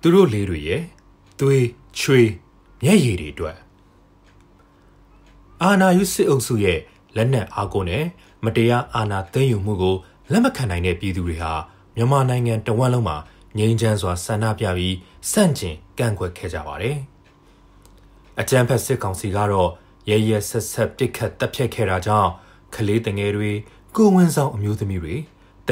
သူတို့လေးတွေရဲ့သွေးချွေးမျက်ရည်တွေအတွက်အာနာယုစစ်အုပ်စုရဲ့လက်နက်အားကိုနဲ့မတရားအာဏာသိမ်းယူမှုကိုလက်မခံနိုင်တဲ့ပြည်သူတွေဟာမြန်မာနိုင်ငံတဝန်းလုံးမှာငြိမ်းချမ်းစွာဆန္ဒပြပြီးစန့်ကျင်ကန့်ကွက်ခဲ့ကြပါတယ်။အကြမ်းဖက်စစ်ကောင်စီကတော့ရရဆက်ဆက်ပစ်ခတ်တပ်ဖြတ်ခဲ့တာကြောင့်ကလေးတငယ်တွေကိုဝင်ဆောင်အမျိုးသမီးတွေ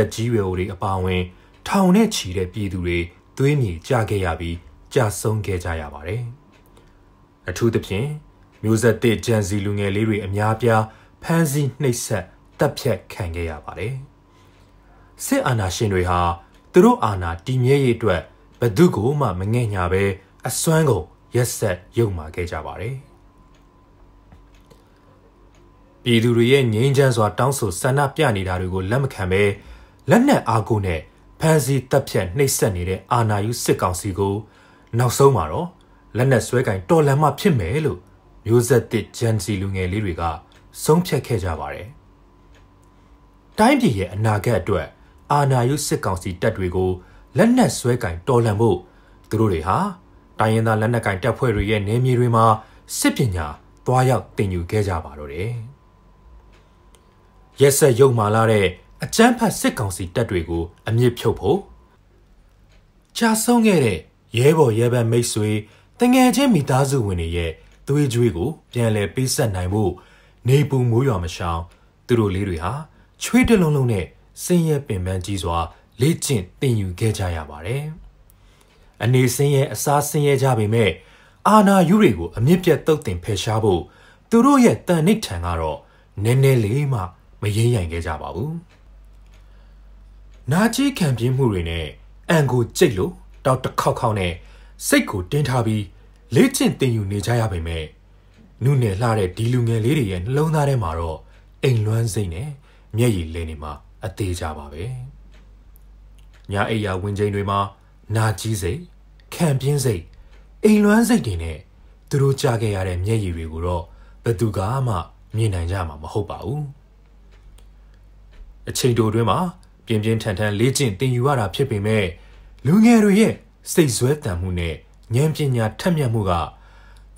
တက်ကြီးရွယ်အိုတွေအပါအဝင် ထောင်နဲ့ချီတဲ့ပြည်သူတွေသွေးမြေကျခဲ့ရပြီးကြာဆုံးခဲ့ကြရပါတယ်။အထူးသဖြင့်မျိုးဆက်တဲ့ဂျန်စီလူငယ်လေးတွေအများပြားဖမ်းဆီးနှိပ်စက်တပ်ဖြတ်ခံခဲ့ရပါတယ်။စစ်အာဏာရှင်တွေဟာသူတို့အာဏာတည်မြဲရေးအတွက်ဘသူကိုမှမငဲ့ညာပဲအစွမ်းကုန်ရက်ဆက်ရုပ်မာခဲ့ကြပါတယ်။ပြည်သူတွေရဲ့ငြိမ်းချမ်းစွာတောင်းဆိုဆန္ဒပြနေတာတွေကိုလက်မခံဘဲ လက်နက်အားကိုနဲ့ဖမ်းဆီးတပ်ဖြတ်နှိပ်စက်နေတဲ့အာဏာယူစစ်ကောင်စီကိုနောက်ဆုံးမှာတော့လက်နက်ဆွဲကင်တော်လန်မှဖြစ်မယ်လို့မျိုးဆက်တစ်ဂျန်စီလူငယ်လေးတွေကဆုံးဖြတ်ခဲ့ကြပါတယ်။တိုင်းပြည်ရဲ့အနာဂတ်အတွက်အာဏာယူစစ်ကောင်စီတပ်တွေကိုလက်နက်ဆွဲကင်တော်လန်ဖို့သူတို့တွေဟာတိုင်းရင်းသားလက်နက်ကင်တပ်ဖွဲ့တွေရဲ့နေမြေတွေမှာစစ်ပညာတွားရောက်တင်ယူခဲ့ကြပါတော့တယ်။ရက်ဆက်ရုံမာလာတဲ့ အကြမ်းဖက်စစ်ကောင်စီတပ်တွေကိုအမြင့်ဖြုတ်ဖို့ကြာဆုံးခဲ့တဲ့ရဲဘော်ရဲဘက်မိတ်ဆွေတငယ်ချင်းမိသားစုဝင်တွေရဲ့သွေးကြွေးကိုပြန်လည်ပေးဆက်နိုင်ဖို့နေပူမိုးရွာမရှောင်သူတို့လေးတွေဟာချွေးတလုံးလုံးနဲ့စင်ရဲပင်ပန်းကြီးစွာ လေ့ကျင့်သင်ယူခဲ့ကြရပါတယ်။အနေစင်ရဲ့အစားစင်ရဲကြပေမဲ့အာနာယူတွေကိုအမြင့်ပြတ်တုတ်တင်ဖယ်ရှားဖို့သူတို့ရဲ့တန်နိဋ္ဌံကတော့နည်းနည်းလေးမှမရင်းရိုင်ခဲ့ကြပါဘူး။ နာကြီးခံပြင်းမှုတွေနဲ့အန်ကိုကြိတ်လို့တောက်တစ်ခေါက်ခေါက်နဲ့စိတ်ကိုတင်းထားပြီးလေ့ကျင့်သင်ယူနေကြရပေမဲ့နုနယ်လှတဲ့ဒီလူငယ်လေးတွေရဲ့နှလုံးသားထဲမှာတော့အိမ်လွမ်းစိတ်နဲ့မျက်ရည်လည်နေမှာအသေးကြပါပဲ။ညာအိယာဝင်ချိန်တွေမှာနာကြီးစိတ်ခံပြင်းစိတ်အိမ်လွမ်းစိတ်တွေနဲ့သူတို့ကြားခဲ့ရတဲ့မျက်ရည်တွေကိုတော့ဘယ်သူကမှမြင်နိုင်ကြမှာမဟုတ်ပါဘူး။အချိန်တိုတွင်းမှာ ပြင်းပြင်းထန်ထန်လေ့ကျင့်သင်ယူရတာဖြစ်ပေမဲ့လူငယ်တွေရဲ့စိတ်ဆွဲတန်မှုနဲ့ဉာဏ်ပညာထက်မြက်မှုက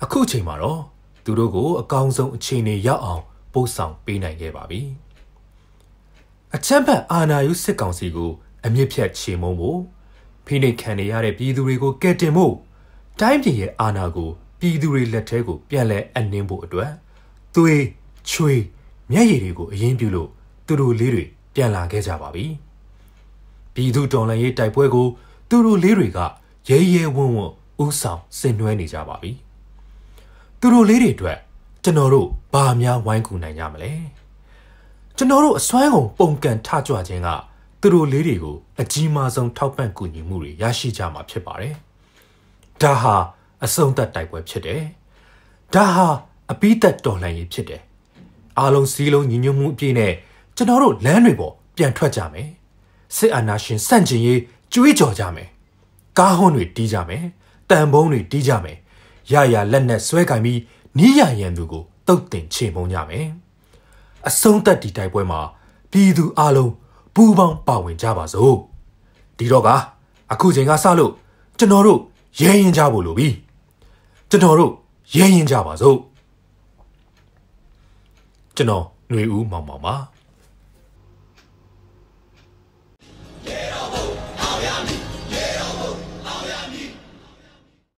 အခုချိန်မှာတော့သူတို့ကိုအကောင်းဆုံးအခြေအနေရောက်အောင်ပို့ဆောင်ပေးနိုင်ခဲ့ပါပြီ။အချက်ပတ်အာနာယုစစ်ကောင်စီကိုအမြင့်ဖြတ်ချေမှုန်းဖို့ဖိနှိပ်ခံနေရတဲ့ပြည်သူတွေကိုကယ်တင်ဖို့တိုင်းပြည်ရဲ့အာဏာကိုပြည်သူတွေလက်ထဲကိုပြန်လည်အနှင်းဖို့အတွက်သွေးချွေးမျက်ရည်တွေကိုအရင်ပြုလို့သူတို့လေးတွေ ပြန်လာခဲ့ကြပါပြီ။ပြည်သူတော်လှန်ရေးတိုက်ပွဲကို သူတို့လေးတွေကရဲရဲဝံ့ဝံ့ဥဆောင်ဆင်နွှဲနေကြပါပြီ။သူတို့လေးတွေအတွက်ကျွန်တော်တို့ဘာများဝိုင်းကူနိုင်ကြမလဲ။ကျွန်တော်တို့အစွမ်းကုန်ပုံကန်ထကြွခြင်းကသူတို့လေးတွေကိုအကြီးမားဆုံးထောက်ပံ့ကူညီမှုတွေရရှိကြမှာဖြစ်ပါတယ်။ဒါဟာအဆုံးသတ်တိုက်ပွဲဖြစ်တယ်။ဒါဟာအပိသက်တော်လှန်ရေးဖြစ်တယ်။အားလုံးစည်းလုံးညီညွတ်မှုအပြည့်နဲ့ ကျွန်တော်တို့လမ်းတွေပေါ်ပြန်ထွက်ကြမယ်။စစ်အာဏာရှင်စန့်ကျင်ရေးကြွေးကြော်ကြမယ်။ကားဟွန်းတွေတီးကြမယ်။တန်ဘုံတွေတီးကြမယ်။ရရလက်နဲ့ဆွဲကင်ပြီးနီးရရန်သူကိုတုတ်တင်ချေမုံကြမယ်။အဆုံးသက်ဒီတိုက်ပွဲမှာပြည်သူအလုံးပူးပေါင်းပါဝင်ကြပါစို့။ဒီတော့ကအခုချိန်ကစလို့ကျွန်တော်တို့ရဲရင်ကြဖို့လိုပြီ။ကျွန်တော်တို့ရဲရင်ကြပါစို့။ကျွန်တော်ຫນွေဦးမောင်မောင်ပါ